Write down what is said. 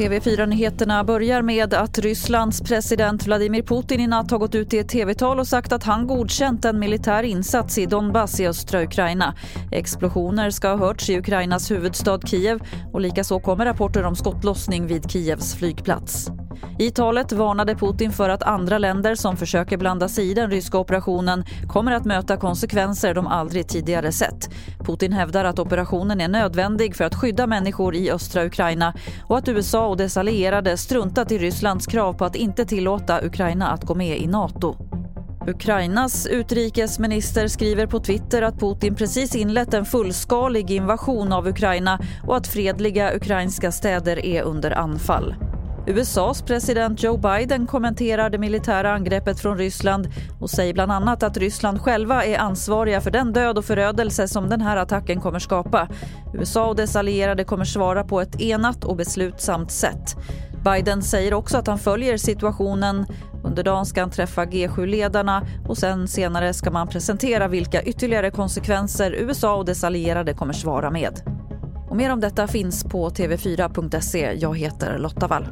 TV4-nyheterna börjar med att Rysslands president Vladimir Putin i natt har gått ut i ett tv-tal och sagt att han godkänt en militär insats i Donbass i östra Ukraina. Explosioner ska ha hörts i Ukrainas huvudstad Kiev och likaså kommer rapporter om skottlossning vid Kievs flygplats. I talet varnade Putin för att andra länder som försöker blanda sig i den ryska operationen kommer att möta konsekvenser de aldrig tidigare sett. Putin hävdar att operationen är nödvändig för att skydda människor i östra Ukraina och att USA och dess allierade struntat i Rysslands krav på att inte tillåta Ukraina att gå med i Nato. Ukrainas utrikesminister skriver på Twitter att Putin precis inlett en fullskalig invasion av Ukraina och att fredliga ukrainska städer är under anfall. USAs president Joe Biden kommenterar det militära angreppet från Ryssland och säger bland annat att Ryssland själva är ansvariga för den död och förödelse som den här attacken kommer skapa. USA och dess allierade kommer svara på ett enat och beslutsamt sätt. Biden säger också att han följer situationen. Under dagen ska han träffa G7-ledarna och sen senare ska man presentera vilka ytterligare konsekvenser USA och dess allierade kommer svara med. Och mer om detta finns på tv4.se. Jag heter Lotta Wall.